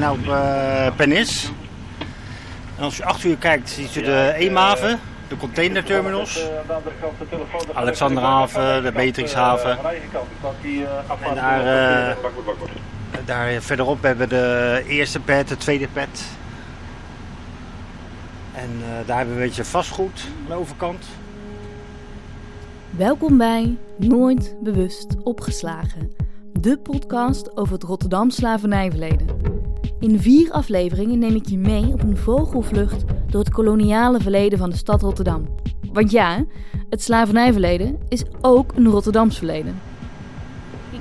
zijn nu op uh, Pernis. En als je achter uur kijkt, zie je de Eemhaven, de containerterminals. Alexanderhaven, de Beatrixhaven. En daar, uh, daar verderop hebben we de eerste pad, de tweede pad. En uh, daar hebben we een beetje vastgoed aan de overkant. Welkom bij Nooit Bewust Opgeslagen, de podcast over het Rotterdam slavernijverleden. In vier afleveringen neem ik je mee op een vogelvlucht door het koloniale verleden van de stad Rotterdam. Want ja, het slavernijverleden is ook een Rotterdams verleden.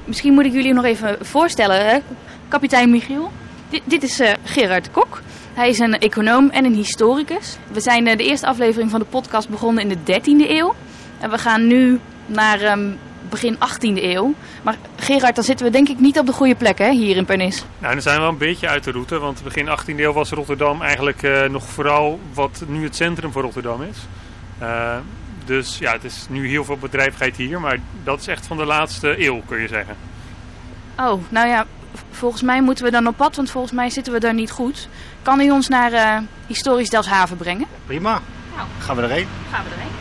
Misschien moet ik jullie nog even voorstellen, hè? kapitein Michiel. Dit, is uh, Gerard Kok. Hij is een econoom en een historicus. We zijn uh, de eerste aflevering van de podcast begonnen in de 13e eeuw. En we gaan nu naar um, begin 18e eeuw. Maar Gerard, dan zitten we denk ik niet op de goede plek hè, hier in Pernis. Nou, dan zijn we wel een beetje uit de route. Want begin 18e eeuw was Rotterdam eigenlijk uh, nog vooral wat nu het centrum van Rotterdam is. Uh, dus ja, het is nu heel veel bedrijvigheid hier. Maar dat is echt van de laatste eeuw, kun je zeggen. Oh, nou ja, volgens mij moeten we dan op pad. Want volgens mij zitten we daar niet goed. Kan u ons naar uh, historisch Delfshaven brengen? Prima. Nou, gaan we erheen? Gaan we erheen.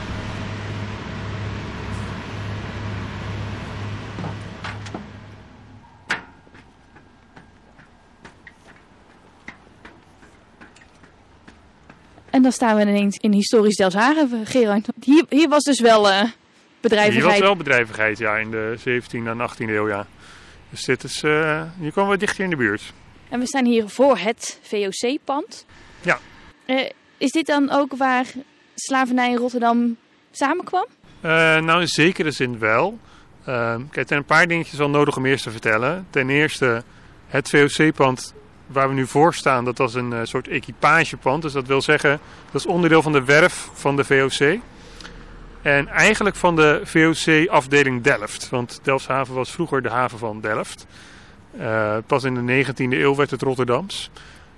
En dan staan we ineens in historisch Delfshaven, Gerard. Hier, hier was dus wel uh, bedrijvigheid. Hier was wel bedrijvigheid, ja, in de 17e en 18e eeuw, ja. Dus dit is, uh, hier komen we dichter in de buurt. En we staan hier voor het VOC-pand. Ja. Uh, is dit dan ook waar slavernij in Rotterdam samenkwam? Nou, in zekere zin wel. kijk, er zijn een paar dingetjes wel nodig om eerst te vertellen. Ten eerste, het VOC-pand waar we nu voor staan, dat was een uh, soort equipagepand. Dus dat wil zeggen, dat is onderdeel van de werf van de VOC. En eigenlijk van de VOC-afdeling Delft. Want Delfshaven was vroeger de haven van Delft. Uh, pas in de 19e eeuw werd het Rotterdams.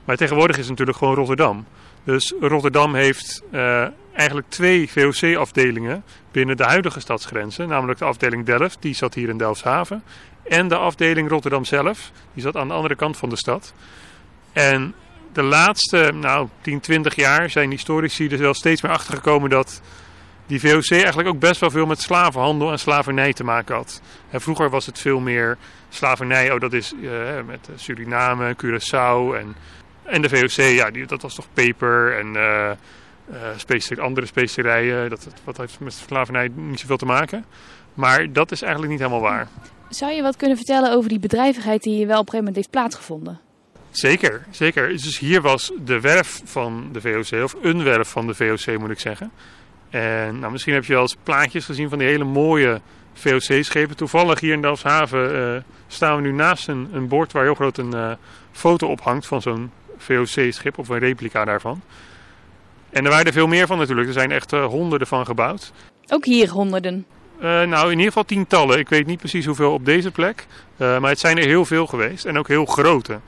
Maar tegenwoordig is het natuurlijk gewoon Rotterdam. Dus Rotterdam heeft uh, eigenlijk twee VOC-afdelingen binnen de huidige stadsgrenzen. Namelijk de afdeling Delft, die zat hier in Delfshaven. En de afdeling Rotterdam zelf, die zat aan de andere kant van de stad. En de laatste nou, 10, 20 jaar zijn historici er wel steeds meer achter gekomen dat die VOC eigenlijk ook best wel veel met slavenhandel en slavernij te maken had. En vroeger was het veel meer slavernij, oh dat is uh, met Suriname, Curaçao en, en de VOC, ja, die, dat was toch peper en uh, uh, specie, andere specerijen. Dat, wat heeft met slavernij niet zoveel te maken. Maar dat is eigenlijk niet helemaal waar. Zou je wat kunnen vertellen over die bedrijvigheid die hier wel op een gegeven moment heeft plaatsgevonden? Zeker, zeker. Dus hier was de werf van de VOC, of een werf van de VOC moet ik zeggen. En nou, misschien heb je wel eens plaatjes gezien van die hele mooie VOC-schepen. Toevallig hier in Delfshaven uh, staan we nu naast een, een bord waar heel groot een uh, foto op hangt van zo'n VOC-schip of een replica daarvan. En er waren er veel meer van natuurlijk. Er zijn echt uh, honderden van gebouwd. Ook hier honderden? nou, in ieder geval tientallen. Ik weet niet precies hoeveel op deze plek. maar het zijn er heel veel geweest en ook heel grote.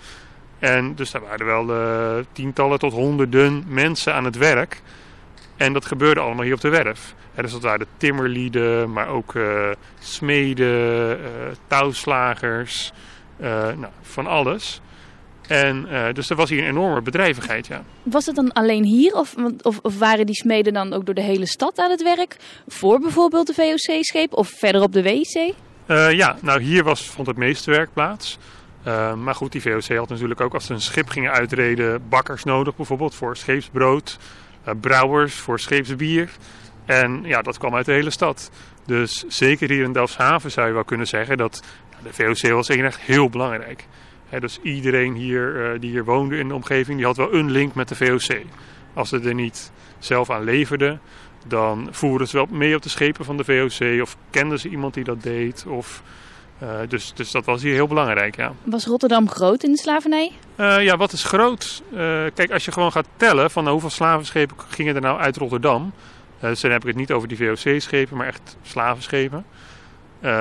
En dus daar waren wel uh, tientallen tot honderden mensen aan het werk. En dat gebeurde allemaal hier op de werf. En dus dat waren timmerlieden, maar ook smeden, touwslagers, nou, van alles. En dus er was hier een enorme bedrijvigheid, ja. Was het dan alleen hier of, of, of, waren die smeden dan ook door de hele stad aan het werk? Voor bijvoorbeeld de VOC-scheep of verder op de WC? ja, nou hier was, vond het meeste werk plaats. Uh, maar goed, die VOC had natuurlijk ook als ze een schip gingen uitreden bakkers nodig, bijvoorbeeld voor scheepsbrood, brouwers voor scheepsbier. En ja, dat kwam uit de hele stad. Dus zeker hier in Delfshaven zou je wel kunnen zeggen dat de VOC was echt heel belangrijk. He, dus iedereen hier uh, die hier woonde in de omgeving, die had wel een link met de VOC. Als ze er niet zelf aan leverden, dan voerden ze wel mee op de schepen van de VOC of kenden ze iemand die dat deed of... Uh, dus, dus dat was hier heel belangrijk, ja. Was Rotterdam groot in de slavernij? Uh, ja, wat is groot? Kijk, als je gewoon gaat tellen van hoeveel slavenschepen gingen er nou uit Rotterdam... dus dan heb ik het niet over die VOC-schepen, maar echt slavenschepen...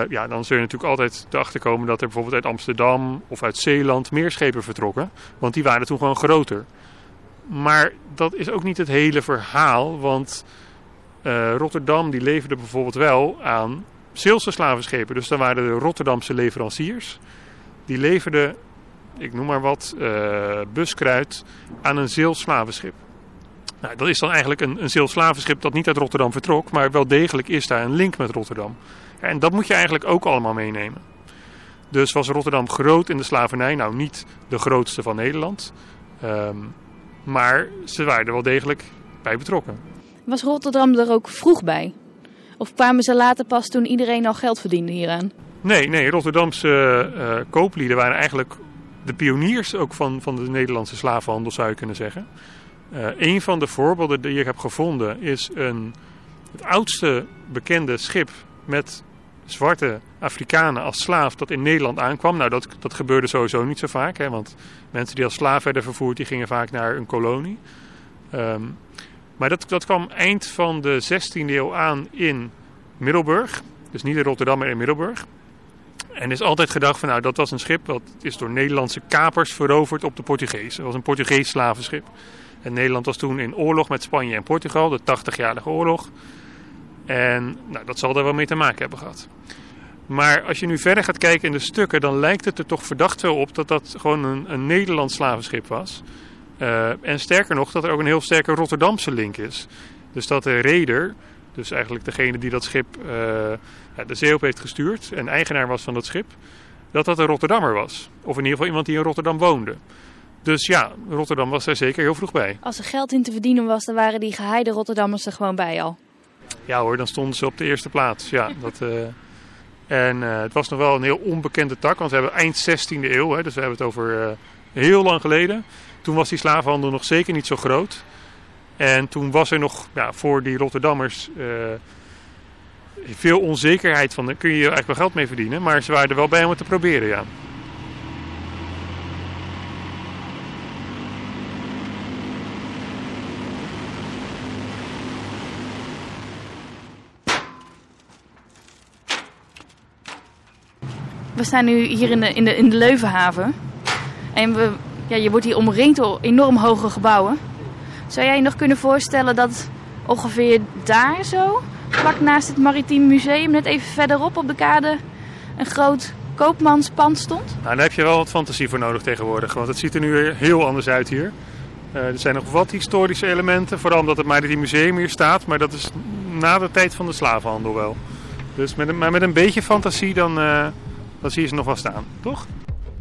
ja, dan zul je natuurlijk altijd erachter komen dat er bijvoorbeeld uit Amsterdam of uit Zeeland meer schepen vertrokken. Want die waren toen gewoon groter. Maar dat is ook niet het hele verhaal, want Rotterdam die leverde bijvoorbeeld wel aan Zeelse slavenschepen. Dus dan waren de Rotterdamse leveranciers. Die leverden ik noem maar wat, uh, buskruid aan een zeelslavenschip. Nou, dat is dan eigenlijk een, een zeelslavenschip dat niet uit Rotterdam vertrok, maar wel degelijk is daar een link met Rotterdam. En dat moet je eigenlijk ook allemaal meenemen. Dus was Rotterdam groot in de slavernij? Nou, niet de grootste van Nederland. Ehm, maar ze waren er wel degelijk bij betrokken. Was Rotterdam er ook vroeg bij? Of kwamen ze later pas toen iedereen al geld verdiende hieraan? Nee, nee Rotterdamse uh, kooplieden waren eigenlijk de pioniers ook van, van de Nederlandse slavenhandel, zou je kunnen zeggen. Uh, een van de voorbeelden die ik heb gevonden is een, het oudste bekende schip met zwarte Afrikanen als slaaf dat in Nederland aankwam. Nou, dat, dat gebeurde sowieso niet zo vaak, hè, want mensen die als slaaf werden vervoerd, die gingen vaak naar een kolonie. Um, maar dat, dat kwam eind van de 16e eeuw aan in Middelburg. Dus niet in Rotterdam, maar in Middelburg. En is altijd gedacht van nou, dat was een schip dat is door Nederlandse kapers veroverd op de Portugezen. Dat was een Portugees slavenschip. En Nederland was toen in oorlog met Spanje en Portugal, de 80-jarige oorlog. En nou, dat zal daar wel mee te maken hebben gehad. Maar als je nu verder gaat kijken in de stukken, dan lijkt het er toch verdacht wel op dat dat gewoon een, een Nederlands slavenschip was. Uh, en sterker nog, dat er ook een heel sterke Rotterdamse link is. Dus dat de reder, dus eigenlijk degene die dat schip ja, de zee op heeft gestuurd en eigenaar was van dat schip, dat dat een Rotterdammer was. Of in ieder geval iemand die in Rotterdam woonde. Dus ja, Rotterdam was daar zeker heel vroeg bij. Als er geld in te verdienen was, dan waren die geheide Rotterdammers er gewoon bij al. Ja hoor, dan stonden ze op de eerste plaats. Ja, dat, uh, en uh, het was nog wel een heel onbekende tak, want we hebben eind 16e eeuw, hè, dus we hebben het over uh, heel lang geleden. Toen was die slavenhandel nog zeker niet zo groot. En toen was er nog ja, voor die Rotterdammers veel onzekerheid van, kun je hier eigenlijk wel geld mee verdienen. Maar ze waren er wel bij om het te proberen, ja. Staan nu hier in de, in de, in de Leuvenhaven. En we, ja, je wordt hier omringd door enorm hoge gebouwen. Zou jij je nog kunnen voorstellen dat ongeveer daar zo, vlak naast het Maritiem Museum, net even verderop op de kade, een groot koopmanspand stond? Nou, daar heb je wel wat fantasie voor nodig tegenwoordig, want het ziet er nu heel anders uit hier. Uh, er zijn nog wat historische elementen, vooral omdat het Maritiem Museum hier staat, maar dat is na de tijd van de slavenhandel wel. Dus met een, met een beetje fantasie dan, uh, dan zie je ze nog wel staan, toch?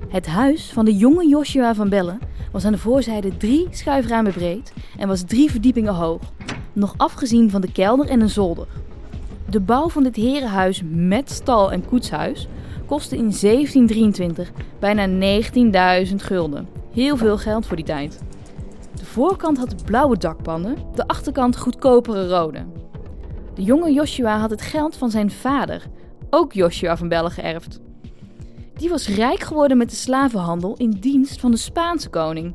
Het huis van de jonge Joshua van Bellen was aan de voorzijde drie schuiframen breed en was drie verdiepingen hoog, nog afgezien van de kelder en een zolder. De bouw van dit herenhuis met stal en koetshuis kostte in 1723 bijna 19.000 gulden. Heel veel geld voor die tijd. De voorkant had blauwe dakpannen, de achterkant goedkopere rode. De jonge Joshua had het geld van zijn vader, ook Joshua van Bellen, geërfd. Die was rijk geworden met de slavenhandel in dienst van de Spaanse koning.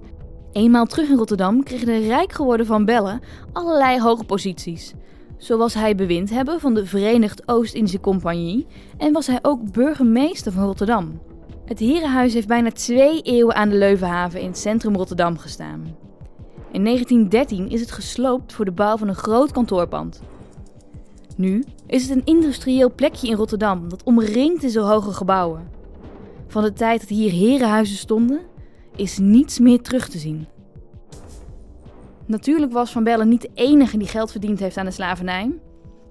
Eenmaal terug in Rotterdam kreeg de rijk geworden van Bellen allerlei hoge posities. Zo was hij bewindhebber van de Verenigd Oost-Indische Compagnie en was hij ook burgemeester van Rotterdam. Het herenhuis heeft bijna twee eeuwen aan de Leuvenhaven in het centrum Rotterdam gestaan. In 1913 is het gesloopt voor de bouw van een groot kantoorpand. Nu is het een industrieel plekje in Rotterdam dat omringd is door hoge gebouwen. Van de tijd dat hier herenhuizen stonden, is niets meer terug te zien. Natuurlijk was Van Bellen niet de enige die geld verdiend heeft aan de slavernij.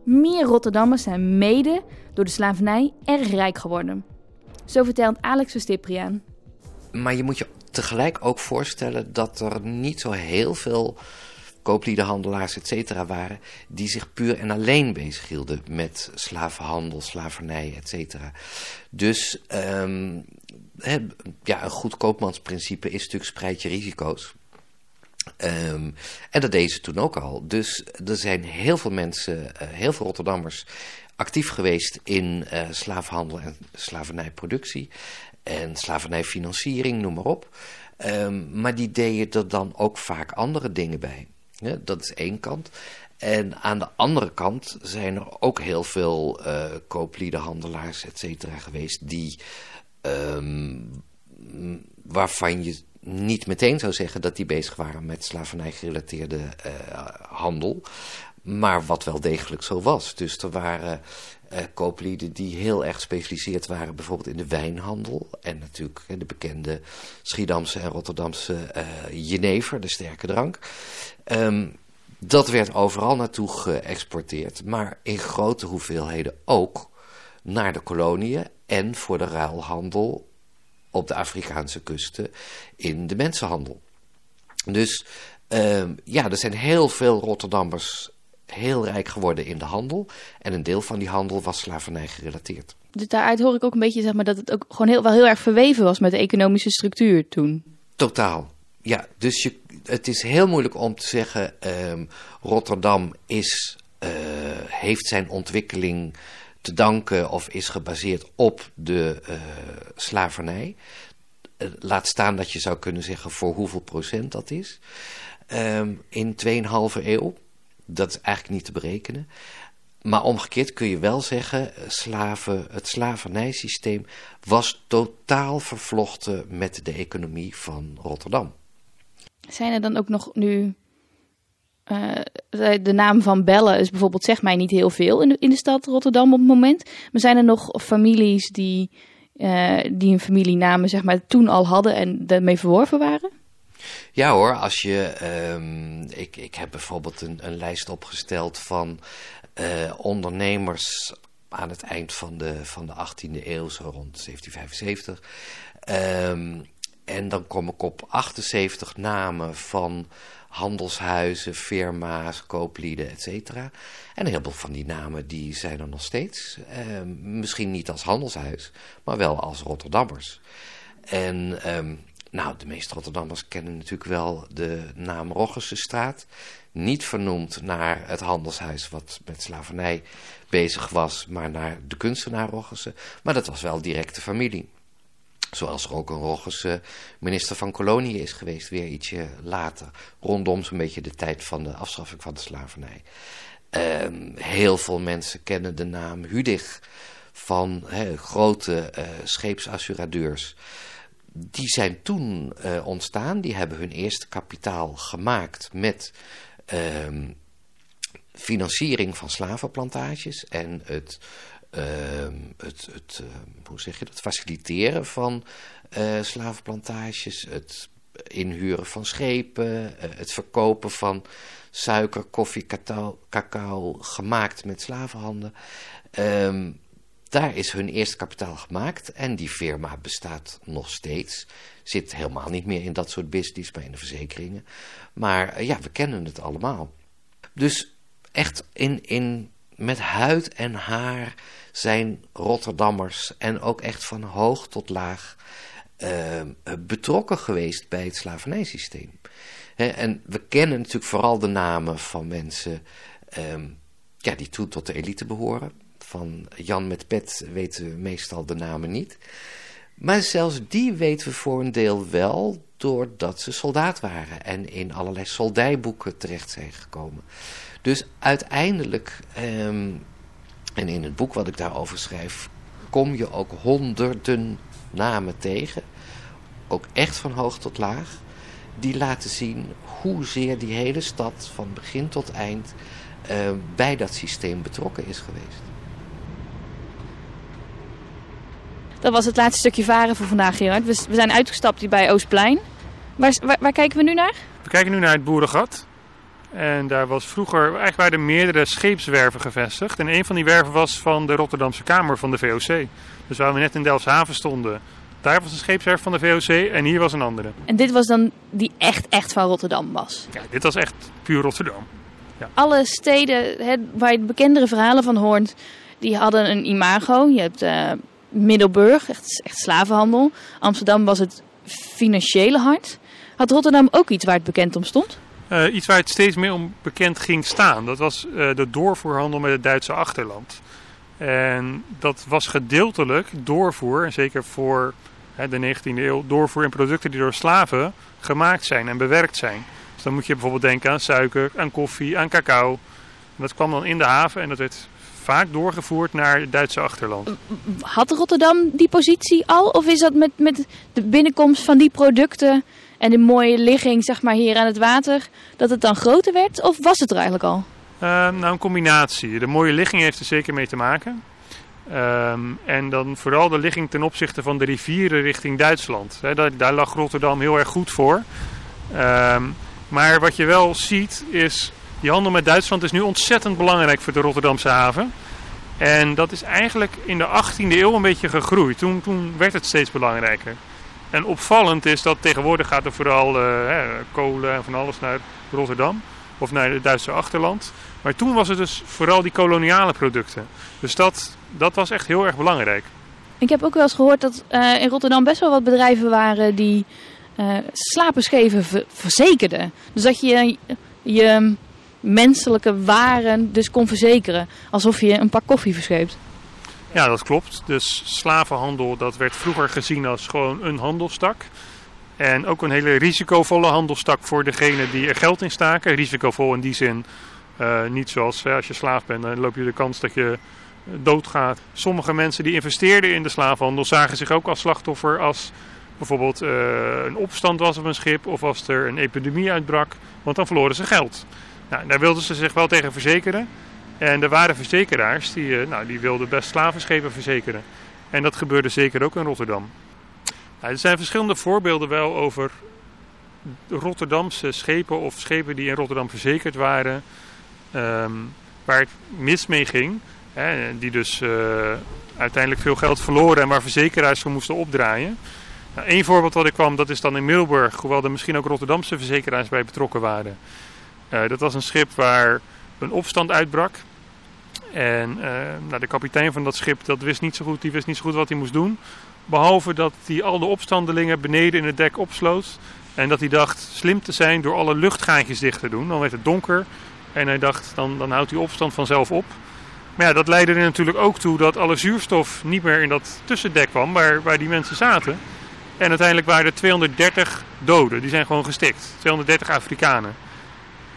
Meer Rotterdammers zijn mede door de slavernij erg rijk geworden. Zo vertelt Alex Verstipriaan. Maar je moet je tegelijk ook voorstellen dat er niet zo heel veel koopliedenhandelaars, et cetera, waren... die zich puur en alleen bezighielden met slavenhandel, slavernij, et cetera. Dus um, ja, een goed koopmansprincipe is natuurlijk spreid je risico's. Um, en dat deden ze toen ook al. Dus er zijn heel veel mensen, uh, heel veel Rotterdammers actief geweest in uh, slavenhandel en slavernijproductie. En slavernijfinanciering, noem maar op. Um, maar die deden er dan ook vaak andere dingen bij. Ja, dat is één kant. En aan de andere kant zijn er ook heel veel uh, koopliedenhandelaars, et cetera, geweest... die um, waarvan je niet meteen zou zeggen dat die bezig waren met slavernij gerelateerde uh, handel. Maar wat wel degelijk zo was. Dus er waren uh, kooplieden die heel erg gespecialiseerd waren, bijvoorbeeld in de wijnhandel. En natuurlijk de bekende Schiedamse en Rotterdamse uh, jenever, de sterke drank. Um, dat werd overal naartoe geëxporteerd, maar in grote hoeveelheden ook naar de koloniën en voor de ruilhandel op de Afrikaanse kusten in de mensenhandel. Dus um, ja, er zijn heel veel Rotterdammers heel rijk geworden in de handel. En een deel van die handel was slavernij gerelateerd. Dus daaruit hoor ik ook een beetje zeg maar, dat het ook gewoon heel, wel heel erg verweven was met de economische structuur toen. Totaal. Ja, dus je, het is heel moeilijk om te zeggen, um, Rotterdam is, uh, heeft zijn ontwikkeling te danken of is gebaseerd op de uh, slavernij. Uh, laat staan dat je zou kunnen zeggen voor hoeveel procent dat is. Um, in 2,5 eeuw. Dat is eigenlijk niet te berekenen. Maar omgekeerd kun je wel zeggen, slaven, het slavernijsysteem was totaal vervlochten met de economie van Rotterdam. Zijn er dan ook nog nu... Uh, de naam van Bellen is bijvoorbeeld, zegt mij niet heel veel in de, in de stad Rotterdam op het moment. Maar zijn er nog families die, uh, die een familienamen zeg maar, toen al hadden en daarmee verworven waren? Ja hoor, als je, um, ik, ik heb bijvoorbeeld een, een lijst opgesteld van uh, ondernemers aan het eind van de, van de 18e eeuw, zo rond 1775. Um, en dan kom ik op 78 namen van handelshuizen, firma's, kooplieden, et cetera. En een heleboel van die namen die zijn er nog steeds. Uh, misschien niet als handelshuis, maar wel als Rotterdammers. En nou, de meeste Rotterdammers kennen natuurlijk wel de naam Roggesenstraat. Niet vernoemd naar het handelshuis wat met slavernij bezig was, maar naar de kunstenaar Roggesen. Maar dat was wel directe familie. Zoals er ook een Roggese minister van Koloniën is geweest, weer ietsje later. Rondom zo'n beetje de tijd van de afschaffing van de slavernij. Um, heel veel mensen kennen de naam Hudig van grote uh, scheepsassuradeurs die zijn toen uh, ontstaan. Die hebben hun eerste kapitaal gemaakt met um, financiering van slavenplantages en het, um, het, het uh, hoe zeg je dat, faciliteren van uh, slavenplantages, het inhuren van schepen, het verkopen van suiker, koffie, cacao, gemaakt met slavenhanden. Um, daar is hun eerste kapitaal gemaakt en die firma bestaat nog steeds. Zit helemaal niet meer in dat soort business, maar in de verzekeringen. Maar uh, ja, we kennen het allemaal. Dus echt in, in, met huid en haar zijn Rotterdammers en ook echt van hoog tot laag uh, betrokken geweest bij het slavernijsysteem. He, en we kennen natuurlijk vooral de namen van mensen um, ja, die toen tot de elite behoren van Jan met pet weten we meestal de namen niet. Maar zelfs die weten we voor een deel wel doordat ze soldaat waren en in allerlei soldijboeken terecht zijn gekomen. Dus uiteindelijk, um, en in het boek wat ik daarover schrijf, kom je ook honderden namen tegen, ook echt van hoog tot laag, die laten zien hoezeer die hele stad van begin tot eind uh, bij dat systeem betrokken is geweest. Dat was het laatste stukje varen voor vandaag, Gerard. We, we zijn uitgestapt hier bij Oostplein. Waar, waar, waar, kijken we nu naar? We kijken nu naar het Boerengat. En daar was vroeger, eigenlijk waren er meerdere scheepswerven gevestigd. En een van die werven was van de Rotterdamse Kamer van de VOC. Dus waar we net in Delfshaven stonden, daar was een scheepswerf van de VOC en hier was een andere. En dit was dan die echt, echt van Rotterdam was? Ja, dit was echt puur Rotterdam. Ja. Alle steden hè, waar je bekendere verhalen van hoort, die hadden een imago. Je hebt... Uh, Middelburg, echt, echt slavenhandel. Amsterdam was het financiële hart. Had Rotterdam ook iets waar het bekend om stond? Uh, iets waar het steeds meer om bekend ging staan. Dat was uh, de doorvoerhandel met het Duitse achterland. En dat was gedeeltelijk doorvoer, en zeker voor hè, de 19e eeuw, doorvoer in producten die door slaven gemaakt zijn en bewerkt zijn. Dus dan moet je bijvoorbeeld denken aan suiker, aan koffie, aan cacao. Dat kwam dan in de haven en dat werd vaak doorgevoerd naar het Duitse achterland. Had Rotterdam die positie al? Of is dat met, met de binnenkomst van die producten en de mooie ligging zeg maar, hier aan het water, dat het dan groter werd? Of was het er eigenlijk al? nou, een combinatie. De mooie ligging heeft er zeker mee te maken. Ehm, en dan vooral de ligging ten opzichte van de rivieren richting Duitsland. daar, daar, lag Rotterdam heel erg goed voor. Ehm, maar wat je wel ziet is, die handel met Duitsland is nu ontzettend belangrijk voor de Rotterdamse haven. En dat is eigenlijk in de 18e eeuw een beetje gegroeid. Toen, toen werd het steeds belangrijker. En opvallend is dat tegenwoordig gaat er vooral uh, kolen en van alles naar Rotterdam of naar het Duitse achterland. Maar toen was het dus vooral die koloniale producten. Dus dat, dat was echt heel erg belangrijk. Ik heb ook wel eens gehoord dat uh, in Rotterdam best wel wat bedrijven waren die uh, verzekerden. Dus dat je je menselijke waren dus kon verzekeren. Alsof je een pak koffie verscheept. Ja, dat klopt. Dus slavenhandel dat werd vroeger gezien als gewoon een handelstak. En ook een hele risicovolle handelstak voor degene die er geld in staken. Risicovol in die zin, uh, niet zoals als je slaaf bent, dan loop je de kans dat je doodgaat. Sommige mensen die investeerden in de slavenhandel zagen zich ook als slachtoffer als bijvoorbeeld uh, een opstand was op een schip of als er een epidemie uitbrak, want dan verloren ze geld. Nou, daar wilden ze zich wel tegen verzekeren. En er waren verzekeraars die, uh, nou, die wilden best slavenschepen verzekeren. En dat gebeurde zeker ook in Rotterdam. Nou, er zijn verschillende voorbeelden wel over Rotterdamse schepen of schepen die in Rotterdam verzekerd waren, um, waar het mis mee ging. Hè, die dus uh, uiteindelijk veel geld verloren en waar verzekeraars voor moesten opdraaien. Nou, Eén voorbeeld wat ik kwam, dat is dan in Middelburg, hoewel er misschien ook Rotterdamse verzekeraars bij betrokken waren. Uh, dat was een schip waar een opstand uitbrak. En uh, nou, de kapitein van dat schip dat wist niet zo goed, die wist niet zo goed wat hij moest doen. Behalve dat hij al de opstandelingen beneden in het dek opsloot. En dat hij dacht slim te zijn door alle luchtgaatjes dicht te doen. Dan werd het donker. En hij dacht, dan, dan houdt die opstand vanzelf op. Maar ja, dat leidde er natuurlijk ook toe dat alle zuurstof niet meer in dat tussendek kwam waar, waar die mensen zaten. En uiteindelijk waren er 230 doden. Die zijn gewoon gestikt. 230 Afrikanen.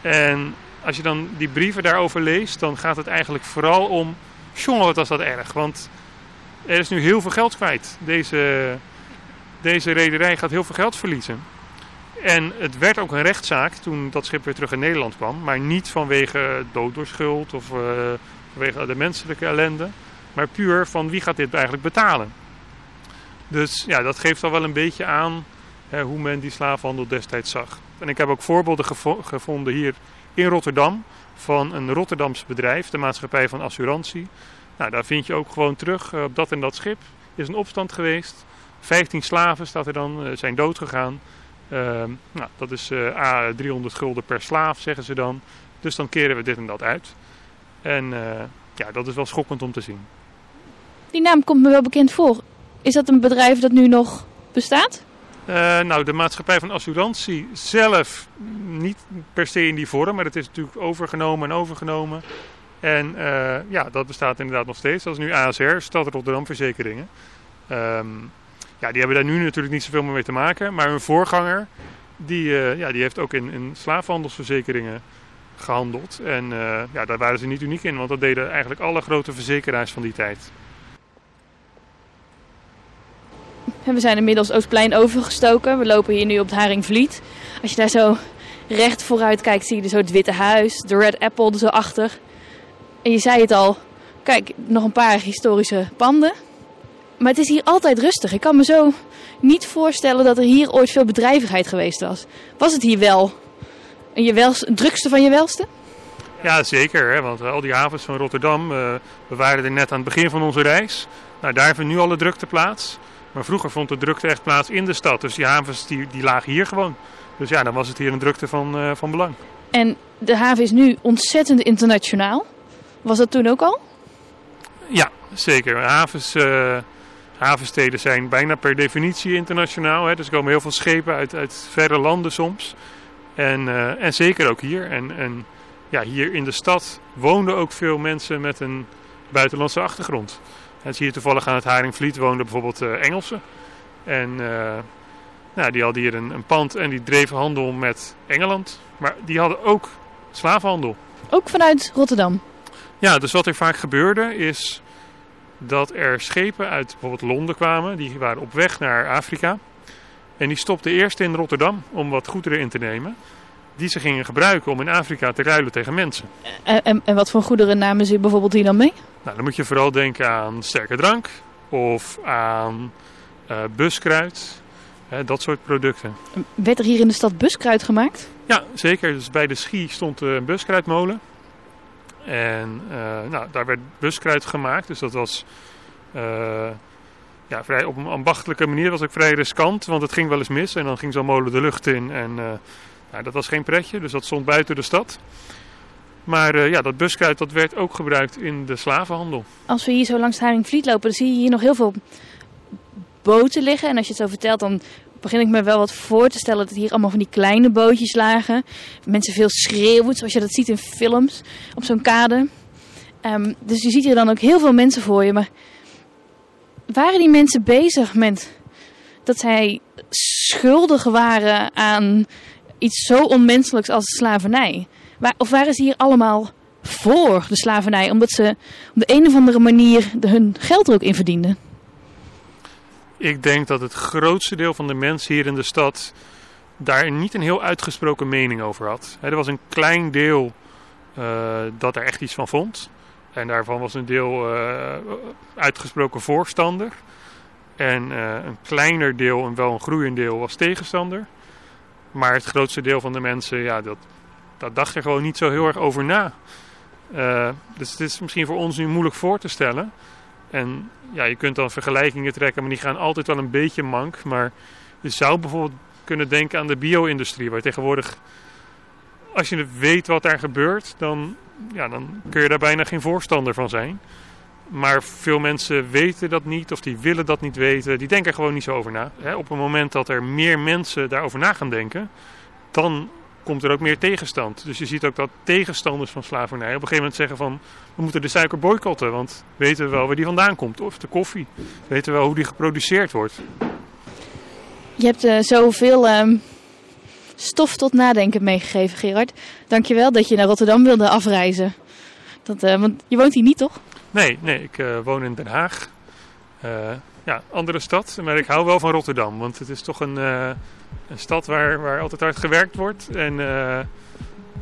En als je dan die brieven daarover leest, dan gaat het eigenlijk vooral om... Jongen, wat was dat erg. Want er is nu heel veel geld kwijt. Deze, deze rederij gaat heel veel geld verliezen. En het werd ook een rechtszaak toen dat schip weer terug in Nederland kwam. Maar niet vanwege dood door schuld of uh, vanwege de menselijke ellende. Maar puur van wie gaat dit eigenlijk betalen. Dus ja, dat geeft al wel een beetje aan hoe men die slavenhandel destijds zag. En ik heb ook voorbeelden gevo gevonden hier in Rotterdam van een Rotterdams bedrijf, de maatschappij van assurantie. Nou, daar vind je ook gewoon terug uh, op dat en dat schip is een opstand geweest. 15 slaven staat er dan, uh, zijn dood gegaan. Uh, nou, dat is A 300 gulden per slaaf, zeggen ze dan. Dus dan keren we dit en dat uit. En ja, dat is wel schokkend om te zien. Die naam komt me wel bekend voor. Is dat een bedrijf dat nu nog bestaat? Uh, nou, de maatschappij van assurantie zelf niet per se in die vorm, maar het is natuurlijk overgenomen en overgenomen. En uh, ja, dat bestaat inderdaad nog steeds. Dat is nu ASR, Stad Rotterdam Verzekeringen. Um, ja, die hebben daar nu natuurlijk niet zoveel meer mee te maken. Maar hun voorganger, die, uh, ja, die heeft ook in, in slaafhandelsverzekeringen gehandeld. En ja, daar waren ze niet uniek in, want dat deden eigenlijk alle grote verzekeraars van die tijd. We zijn inmiddels Oostplein overgestoken. We lopen hier nu op het Haringvliet. Als je daar zo recht vooruit kijkt, zie je zo het Witte Huis, de Red Apple er zo achter. En je zei het al, kijk, nog een paar historische panden. Maar het is hier altijd rustig. Ik kan me zo niet voorstellen dat er hier ooit veel bedrijvigheid geweest was. Was het hier wel je welste, drukste van je welste? Ja, zeker. Hè? Want al die havens van Rotterdam, uh, we waren er net aan het begin van onze reis. Nou, daar vindt nu alle drukte plaats. Maar vroeger vond de drukte echt plaats in de stad. Dus die havens die, die lagen hier gewoon. Dus ja, dan was het hier een drukte van, uh, van belang. En de haven is nu ontzettend internationaal. Was dat toen ook al? Ja, zeker. Havens, uh, havensteden zijn bijna per definitie internationaal. Hè. Dus er komen heel veel schepen uit, uit verre landen soms. En, uh, en zeker ook hier. En, en ja, hier in de stad woonden ook veel mensen met een buitenlandse achtergrond. Zie je toevallig aan het Haringvliet woonden bijvoorbeeld uh, Engelsen. En uh, nou, die hadden hier een, een, pand en die dreven handel met Engeland. Maar die hadden ook slavenhandel. Ook vanuit Rotterdam? Ja, dus wat er vaak gebeurde is dat er schepen uit bijvoorbeeld Londen kwamen. Die waren op weg naar Afrika. En die stopten eerst in Rotterdam om wat goederen in te nemen. Die ze gingen gebruiken om in Afrika te ruilen tegen mensen. En, en, en wat voor goederen namen ze bijvoorbeeld hier dan mee? Nou, dan moet je vooral denken aan sterke drank of aan uh, buskruid, hè, dat soort producten. Werd er hier in de stad buskruid gemaakt? Ja, zeker. Dus bij de Schie stond een buskruidmolen. En uh, nou, daar werd buskruid gemaakt, dus dat was uh, ja, vrij, op een ambachtelijke manier was ook vrij riskant, want het ging wel eens mis en dan ging zo'n molen de lucht in en uh, nou, dat was geen pretje, dus dat stond buiten de stad. Maar uh, ja, dat buskruid dat werd ook gebruikt in de slavenhandel. Als we hier zo langs Haringvliet lopen, dan zie je hier nog heel veel boten liggen. En als je het zo vertelt, dan begin ik me wel wat voor te stellen dat hier allemaal van die kleine bootjes lagen. Mensen veel schreeuwen, zoals je dat ziet in films, op zo'n kade. Um, dus je ziet hier dan ook heel veel mensen voor je. Maar waren die mensen bezig met dat zij schuldig waren aan iets zo onmenselijks als slavernij? Of waren ze hier allemaal voor de slavernij, omdat ze op de een of andere manier hun geld er ook in verdienden? Ik denk dat het grootste deel van de mensen hier in de stad daar niet een heel uitgesproken mening over had. er was een klein deel uh, dat er echt iets van vond. En daarvan was een deel uh, uitgesproken voorstander. En uh, een kleiner deel, en wel een groeiend deel, was tegenstander. Maar het grootste deel van de mensen, ja, dat, dat dacht er gewoon niet zo heel erg over na. Uh, dus het is misschien voor ons nu moeilijk voor te stellen. En ja, je kunt dan vergelijkingen trekken, maar die gaan altijd wel een beetje mank. Maar je zou bijvoorbeeld kunnen denken aan de bio-industrie, waar tegenwoordig, als je weet wat daar gebeurt, dan, ja, dan kun je daar bijna geen voorstander van zijn. Maar veel mensen weten dat niet of die willen dat niet weten. Die denken er gewoon niet zo over na. Op het moment dat er meer mensen daarover na gaan denken, dan komt er ook meer tegenstand. Dus je ziet ook dat tegenstanders van slavernij op een gegeven moment zeggen van... we moeten de suiker boycotten, want weten we wel waar die vandaan komt. Of de koffie, weten we wel hoe die geproduceerd wordt. Je hebt uh, zoveel uh, stof tot nadenken meegegeven, Gerard. Dankjewel dat je naar Rotterdam wilde afreizen. Dat, uh, want je woont hier niet, toch? Nee, nee ik uh, woon in Den Haag. ja, andere stad. Maar ik hou wel van Rotterdam, want het is toch een een stad waar, waar altijd hard gewerkt wordt. En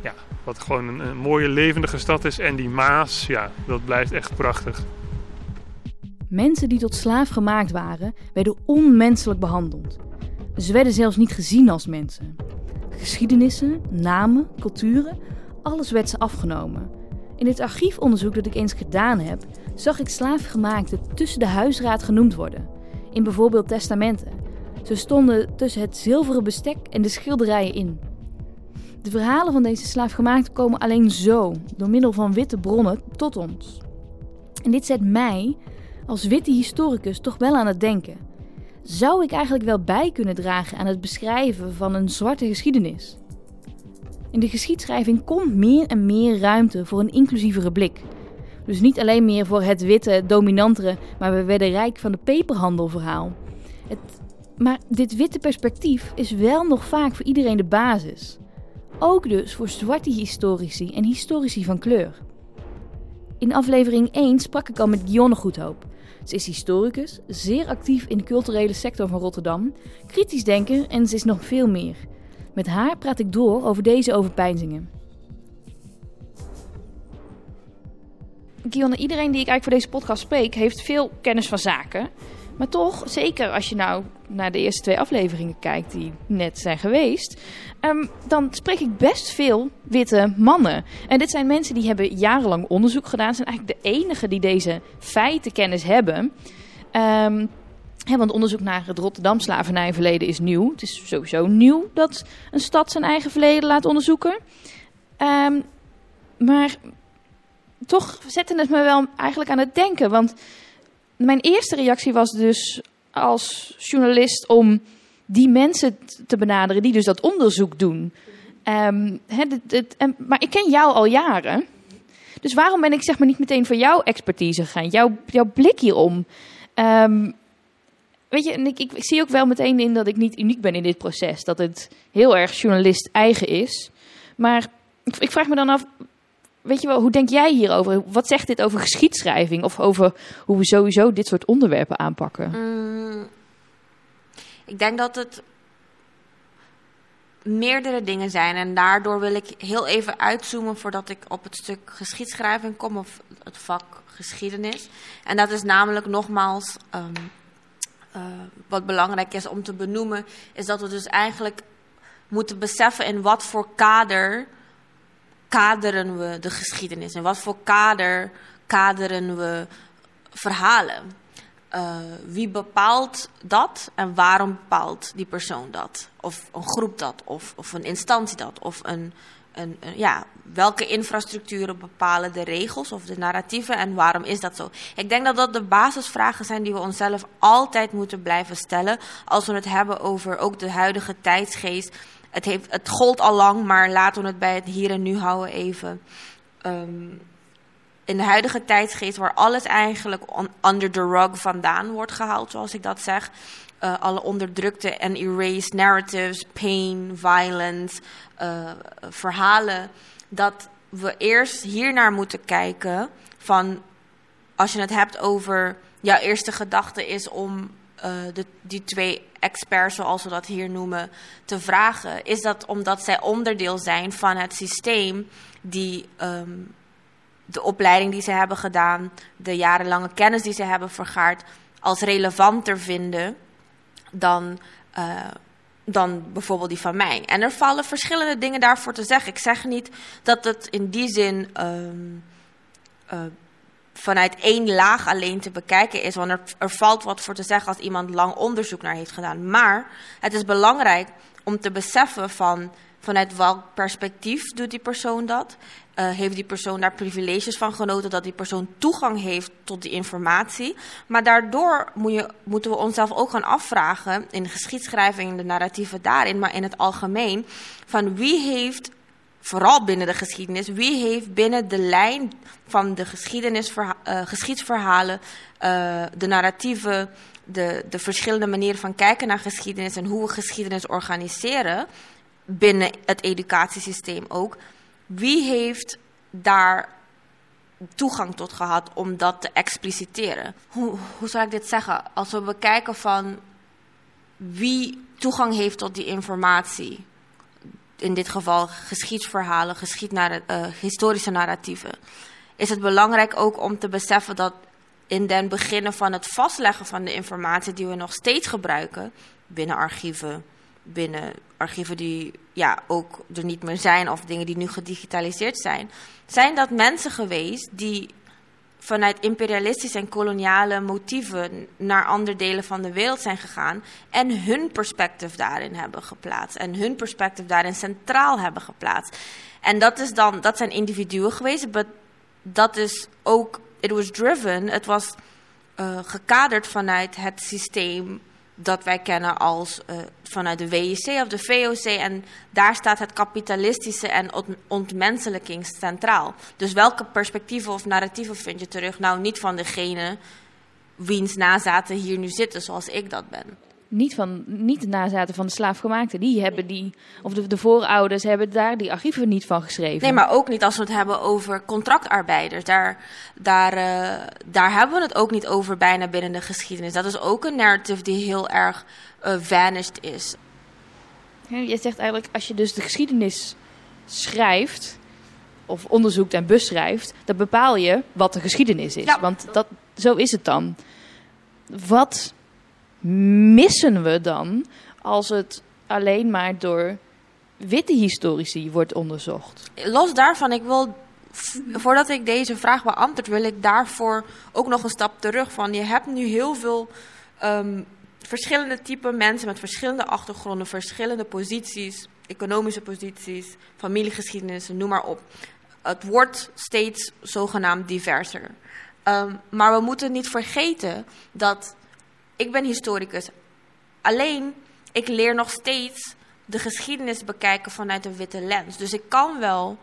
ja, wat gewoon een, een, mooie levendige stad is. En die Maas, ja, dat blijft echt prachtig. Mensen die tot slaaf gemaakt waren, werden onmenselijk behandeld. Ze werden zelfs niet gezien als mensen. Geschiedenissen, namen, culturen, alles werd ze afgenomen. In het archiefonderzoek dat ik eens gedaan heb, zag ik slaafgemaakten tussen de huisraad genoemd worden. In bijvoorbeeld testamenten. Ze stonden tussen het zilveren bestek en de schilderijen in. De verhalen van deze slaafgemaakten komen alleen zo, door middel van witte bronnen, tot ons. En dit zet mij, als witte historicus, toch wel aan het denken. Zou ik eigenlijk wel bij kunnen dragen aan het beschrijven van een zwarte geschiedenis? In de geschiedschrijving komt meer en meer ruimte voor een inclusievere blik. Dus niet alleen meer voor het witte, dominantere, maar we werden rijk van de peperhandelverhaal. Het maar dit witte perspectief is wel nog vaak voor iedereen de basis. Ook dus voor zwarte historici en historici van kleur. In aflevering 1 sprak ik al met Gionne Goedhoop. Ze is historicus, zeer actief in de culturele sector van Rotterdam, kritisch denker en ze is nog veel meer. Met haar praat ik door over deze overpeinzingen. Gionne, iedereen die ik eigenlijk voor deze podcast spreek, heeft veel kennis van zaken. Maar toch, zeker als je nou naar de eerste twee afleveringen kijkt die net zijn geweest, um, dan spreek ik best veel witte mannen. En dit zijn mensen die hebben jarenlang onderzoek gedaan. Zijn eigenlijk de enigen die deze feitenkennis hebben. Um, want onderzoek naar het Rotterdam slavernijverleden is nieuw. Het is sowieso nieuw dat een stad zijn eigen verleden laat onderzoeken. Um, maar toch zette het me wel eigenlijk aan het denken. Want mijn eerste reactie was dus als journalist om die mensen te benaderen die dus dat onderzoek doen. Um, maar ik ken jou al jaren. Dus waarom ben ik zeg maar niet meteen voor jouw expertise gegaan? Jouw, jouw blik hierom. Um, weet je, ik, ik, zie ook wel meteen in dat ik niet uniek ben in dit proces. Dat het heel erg journalist eigen is. Maar ik, ik vraag me dan af, weet je wel, hoe denk jij hierover? Wat zegt dit over geschiedschrijving of over hoe we sowieso dit soort onderwerpen aanpakken? Mm, ik denk dat het meerdere dingen zijn. En daardoor wil ik heel even uitzoomen voordat ik op het stuk geschiedschrijving kom, of het vak geschiedenis. En dat is namelijk nogmaals, um, uh, wat belangrijk is om te benoemen, is dat we dus eigenlijk moeten beseffen in wat voor kader kaderen we de geschiedenis. In wat voor kader kaderen we verhalen. Uh, wie bepaalt dat en waarom bepaalt die persoon dat? Of een groep dat, of, of een instantie dat, of een, ja, welke infrastructuren bepalen de regels of de narratieven en waarom is dat zo? Ik denk dat dat de basisvragen zijn die we onszelf altijd moeten blijven stellen als we het hebben over ook de huidige tijdsgeest. Het, heeft, het gold al lang, maar laten we het bij het hier en nu houden even. Um, in de huidige tijdsgeest, waar alles eigenlijk under the rug vandaan wordt gehaald, zoals ik dat zeg. Uh, alle onderdrukte en erased narratives, pain, violence, uh, verhalen. Dat we eerst hiernaar moeten kijken van, als je het hebt over, jouw eerste gedachte is om uh, de, die twee experts, zoals we dat hier noemen, te vragen. Is dat omdat zij onderdeel zijn van het systeem die um, de opleiding die ze hebben gedaan, de jarenlange kennis die ze hebben vergaard, als relevanter vinden dan, uh, dan bijvoorbeeld die van mij. En er vallen verschillende dingen daarvoor te zeggen. Ik zeg niet dat het in die zin um, uh, vanuit één laag alleen te bekijken is. Want er, er valt wat voor te zeggen als iemand lang onderzoek naar heeft gedaan. Maar het is belangrijk om te beseffen van vanuit welk perspectief doet die persoon dat? Uh, heeft die persoon daar privileges van genoten, dat die persoon toegang heeft tot die informatie. Maar daardoor moet je, moeten we onszelf ook gaan afvragen, in de geschiedschrijving, in de narratieven daarin, maar in het algemeen, van wie heeft, vooral binnen de geschiedenis, wie heeft binnen de lijn van de geschiedenisverha uh, geschiedsverhalen, uh, de narratieven, de, de verschillende manieren van kijken naar geschiedenis en hoe we geschiedenis organiseren, binnen het educatiesysteem ook. Wie heeft daar toegang tot gehad om dat te expliciteren? Hoe, hoe zou ik dit zeggen? Als we bekijken van wie toegang heeft tot die informatie. In dit geval geschiedsverhalen, geschiednarra uh, historische narratieven. Is het belangrijk ook om te beseffen dat in den beginnen van het vastleggen van de informatie die we nog steeds gebruiken, binnen archieven, binnen archieven die ja, ook er niet meer zijn of dingen die nu gedigitaliseerd zijn, zijn dat mensen geweest die vanuit imperialistische en koloniale motieven naar andere delen van de wereld zijn gegaan en hun perspectief daarin hebben geplaatst en hun perspectief daarin centraal hebben geplaatst. En dat, is dan, dat zijn individuen geweest, maar dat is ook, it was driven, het was uh, gekaderd vanuit het systeem dat wij kennen als uh, vanuit de WIC of de VOC. En daar staat het kapitalistische en ontmenselijking centraal. Dus welke perspectieven of narratieven vind je terug? Nou, niet van degene wiens nazaten hier nu zitten, zoals ik dat ben niet, van, niet de nazaten van de slaafgemaakten. Die hebben die, of de, de voorouders hebben daar die archieven niet van geschreven. Nee, maar ook niet als we het hebben over contractarbeiders. Daar, daar, uh, daar hebben we het ook niet over bijna binnen de geschiedenis. Dat is ook een narrative die heel erg uh, vanished is. Ja, je zegt eigenlijk, als je dus de geschiedenis schrijft, of onderzoekt en beschrijft, dan bepaal je wat de geschiedenis is. Ja. Want dat, zo is het dan. Wat missen we dan als het alleen maar door witte historici wordt onderzocht? Los daarvan, ik wil, voordat ik deze vraag beantwoord, wil ik daarvoor ook nog een stap terug. Van, je hebt nu heel veel um, verschillende typen mensen met verschillende achtergronden, verschillende posities, economische posities, familiegeschiedenissen, noem maar op. Het wordt steeds zogenaamd diverser. Um, maar we moeten niet vergeten dat ik ben historicus. Alleen, ik leer nog steeds de geschiedenis bekijken vanuit een witte lens. Dus ik kan wel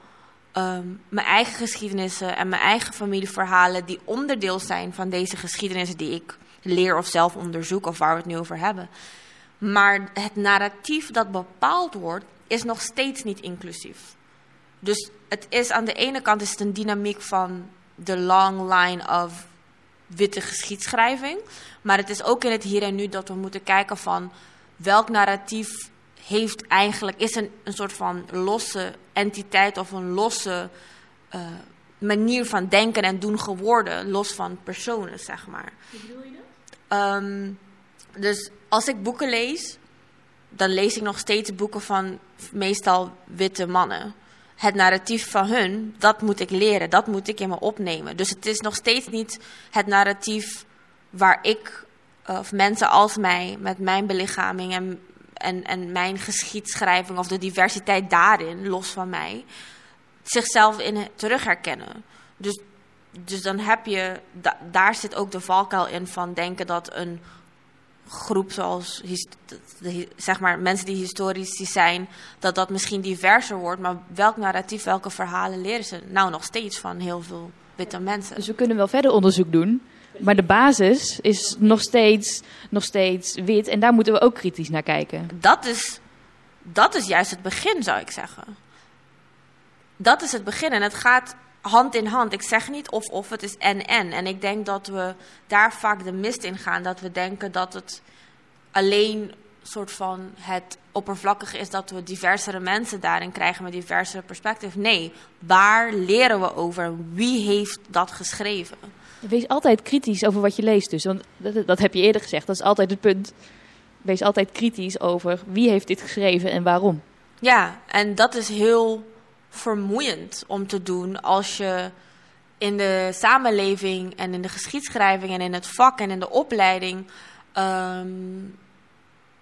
um, mijn eigen geschiedenissen en mijn eigen familieverhalen... die onderdeel zijn van deze geschiedenissen die ik leer of zelf onderzoek... of waar we het nu over hebben. Maar het narratief dat bepaald wordt, is nog steeds niet inclusief. Dus het is aan de ene kant is het een dynamiek van de long line of witte geschiedschrijving. Maar het is ook in het hier en nu dat we moeten kijken van welk narratief heeft eigenlijk, is een, een soort van losse entiteit of een losse uh, manier van denken en doen geworden, los van personen, zeg maar. Hoe bedoel je dat? Um, dus als ik boeken lees, dan lees ik nog steeds boeken van meestal witte mannen. Het narratief van hun, dat moet ik leren, dat moet ik in me opnemen. Dus het is nog steeds niet het narratief waar ik, of mensen als mij, met mijn belichaming en, en, en mijn geschiedschrijving of de diversiteit daarin, los van mij, zichzelf in terug herkennen. Dus, dus dan heb je, da, daar zit ook de valkuil in van denken dat een groep zoals de, zeg maar, mensen die historici zijn, dat dat misschien diverser wordt. Maar welk narratief, welke verhalen leren ze nou nog steeds van heel veel witte mensen? Dus we kunnen wel verder onderzoek doen. Maar de basis is nog steeds, nog steeds wit en daar moeten we ook kritisch naar kijken. Dat is, dat is juist het begin, zou ik zeggen. Dat is het begin en het gaat hand in hand. Ik zeg niet of of, het is en-en. En ik denk dat we daar vaak de mist in gaan. Dat we denken dat het alleen soort van het oppervlakkige is dat we diversere mensen daarin krijgen met diversere perspectief. Nee, waar leren we over? Wie heeft dat geschreven? Wees altijd kritisch over wat je leest dus. Want dat, dat heb je eerder gezegd, dat is altijd het punt. Wees altijd kritisch over wie heeft dit geschreven en waarom. Ja, en dat is heel vermoeiend om te doen als je in de samenleving en in de geschiedschrijving en in het vak en in de opleiding um,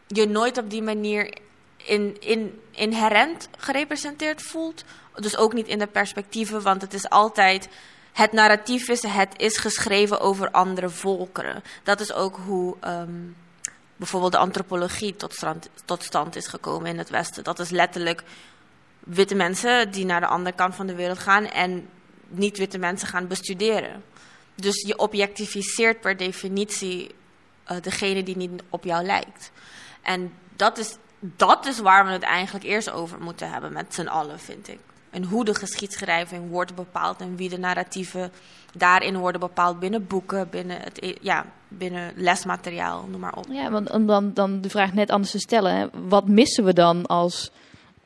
je nooit op die manier in, in, inherent gerepresenteerd voelt. Dus ook niet in de perspectieven, want het is altijd. Het narratief is, het is geschreven over andere volkeren. Dat is ook hoe um, bijvoorbeeld de antropologie tot stand, tot stand is gekomen in het Westen. Dat is letterlijk witte mensen die naar de andere kant van de wereld gaan en niet-witte mensen gaan bestuderen. Dus je objectificeert per definitie uh, degene die niet op jou lijkt. En dat is, dat is waar we het eigenlijk eerst over moeten hebben met z'n allen, vind ik. En hoe de geschiedschrijving wordt bepaald en wie de narratieven daarin worden bepaald binnen boeken, binnen, het, ja, binnen lesmateriaal, noem maar op. Ja, want om dan, dan de vraag net anders te stellen, wat missen we dan als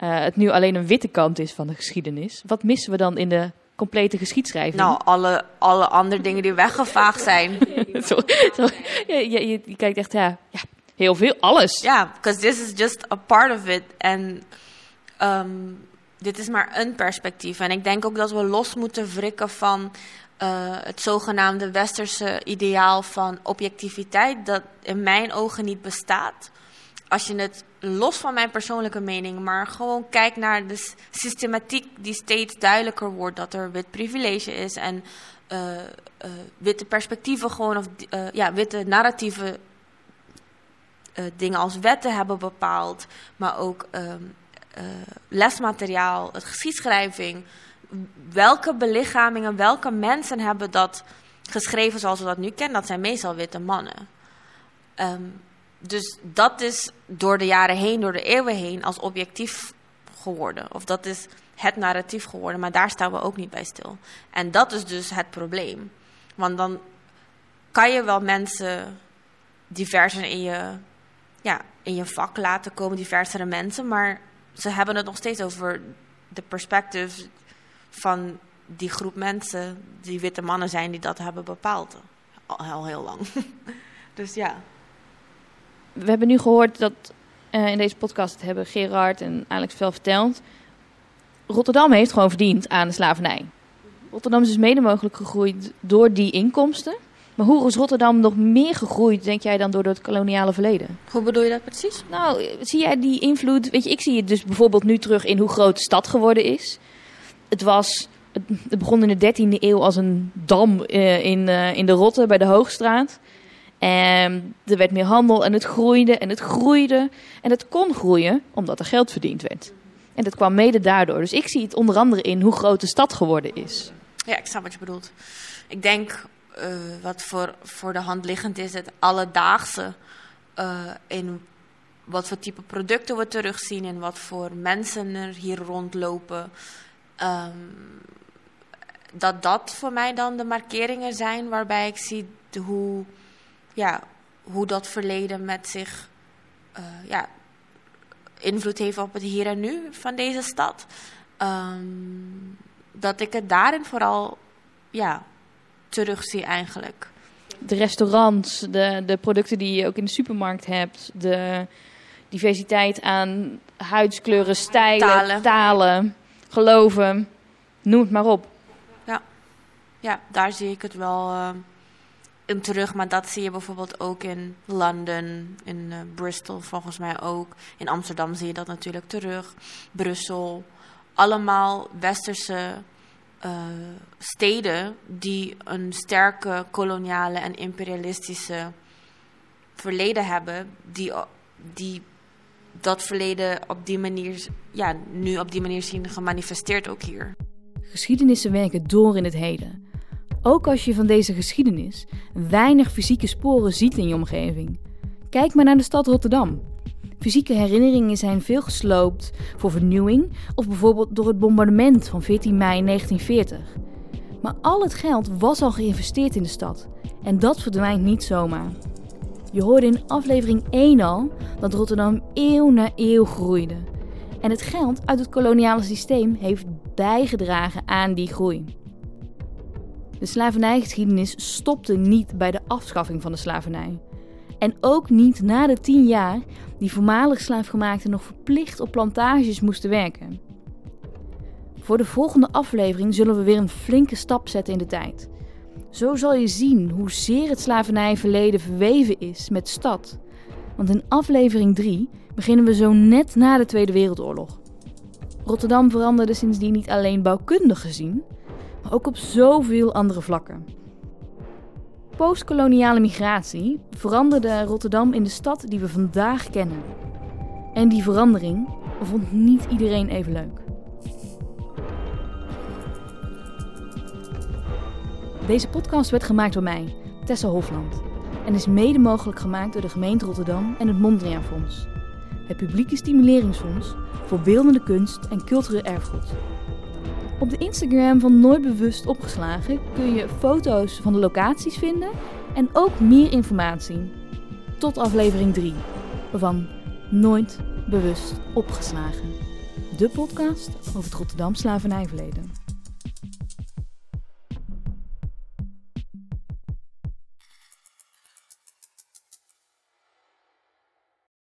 het nu alleen een witte kant is van de geschiedenis. Wat missen we dan in de complete geschiedschrijving? Nou, alle, alle andere dingen die weggevaagd zijn. je, je, je, kijkt echt, ja, ja, heel veel, alles. Ja, yeah, because this is just a part of it. En um, dit is maar een perspectief. En ik denk ook dat we los moeten wrikken van uh, het zogenaamde westerse ideaal van objectiviteit, dat in mijn ogen niet bestaat als je het los van mijn persoonlijke mening, maar gewoon kijkt naar de systematiek die steeds duidelijker wordt dat er wit privilege is en uh, uh, witte perspectieven gewoon of uh, ja, witte narratieve dingen als wetten hebben bepaald, maar ook um, lesmateriaal, het geschiedschrijving. Welke belichamingen, welke mensen hebben dat geschreven zoals we dat nu kennen? Dat zijn meestal witte mannen. Um, dus dat is door de jaren heen, door de eeuwen heen, als objectief geworden. Of dat is het narratief geworden, maar daar staan we ook niet bij stil. En dat is dus het probleem. Want dan kan je wel mensen diverser in je, ja, in je vak laten komen, diversere mensen, maar ze hebben het nog steeds over de perspectief van die groep mensen, die witte mannen zijn die dat hebben bepaald. Al, al heel lang. dus ja we hebben nu gehoord dat uh, in deze podcast hebben Gerard en Alex veel verteld. Rotterdam heeft gewoon verdiend aan de slavernij. Rotterdam is dus mede mogelijk gegroeid door die inkomsten. Maar hoe is Rotterdam nog meer gegroeid, denk jij, dan door het koloniale verleden? Hoe bedoel je dat precies? Nou, zie jij die invloed? Weet je, ik zie het dus bijvoorbeeld nu terug in hoe groot de stad geworden is. Het was. Het begon in de 13e eeuw als een dam uh, in, uh, in de Rotte bij de Hoogstraat. En er werd meer handel en het groeide en het groeide. En het kon groeien omdat er geld verdiend werd. En dat kwam mede daardoor. Dus ik zie het onder andere in hoe groot de stad geworden is. Ja, ik snap wat je bedoelt. Ik denk uh, wat voor, voor de hand liggend is, het alledaagse uh, in wat voor type producten we terugzien en wat voor mensen er hier rondlopen. Um, dat dat voor mij dan de markeringen zijn waarbij ik zie hoe ja, hoe dat verleden met zich uh, ja, invloed heeft op het hier en nu van deze stad. Ehm, dat ik het daarin vooral ja, terugzie eigenlijk. De restaurants, de, de producten die je ook in de supermarkt hebt, de diversiteit aan huidskleuren, stijlen, talen, talen geloven, noem het maar op. Ja, ja daar zie ik het wel uh, terug. Maar dat zie je bijvoorbeeld ook in Londen, in uh, Bristol volgens mij ook. In Amsterdam zie je dat natuurlijk terug. Brussel. Allemaal westerse uh, steden die een sterke koloniale en imperialistische verleden hebben. Die, die dat verleden op die manier, ja, nu op die manier zien gemanifesteerd ook hier. Geschiedenissen werken door in het heden. Ook als je van deze geschiedenis weinig fysieke sporen ziet in je omgeving. Kijk maar naar de stad Rotterdam. Fysieke herinneringen zijn veel gesloopt voor vernieuwing of bijvoorbeeld door het bombardement van 14 mei 1940. Maar al het geld was al geïnvesteerd in de stad en dat verdwijnt niet zomaar. Je hoorde in aflevering 1 al dat Rotterdam eeuw na eeuw groeide. En het geld uit het koloniale systeem heeft bijgedragen aan die groei. De slavernijgeschiedenis stopte niet bij de afschaffing van de slavernij. En ook niet na de tien jaar die voormalig slaafgemaakten nog verplicht op plantages moesten werken. Voor de volgende aflevering zullen we weer een flinke stap zetten in de tijd. Zo zal je zien hoezeer het slavernijverleden verweven is met stad. Want in aflevering 3 beginnen we zo net na de Tweede Wereldoorlog. Rotterdam veranderde sindsdien niet alleen bouwkundig gezien, ook op zoveel andere vlakken. Postkoloniale migratie veranderde Rotterdam in de stad die we vandaag kennen. En die verandering vond niet iedereen even leuk. Deze podcast werd gemaakt door mij, Tessa Hofland, en is mede mogelijk gemaakt door de gemeente Rotterdam en het Mondriaan Fonds. Het publieke stimuleringsfonds voor beeldende kunst en cultureel erfgoed. Op de Instagram van Nooit Bewust opgeslagen kun je foto's van de locaties vinden en ook meer informatie. Tot aflevering 3 van Nooit Bewust opgeslagen. De podcast over het Rotterdam slavernijverleden.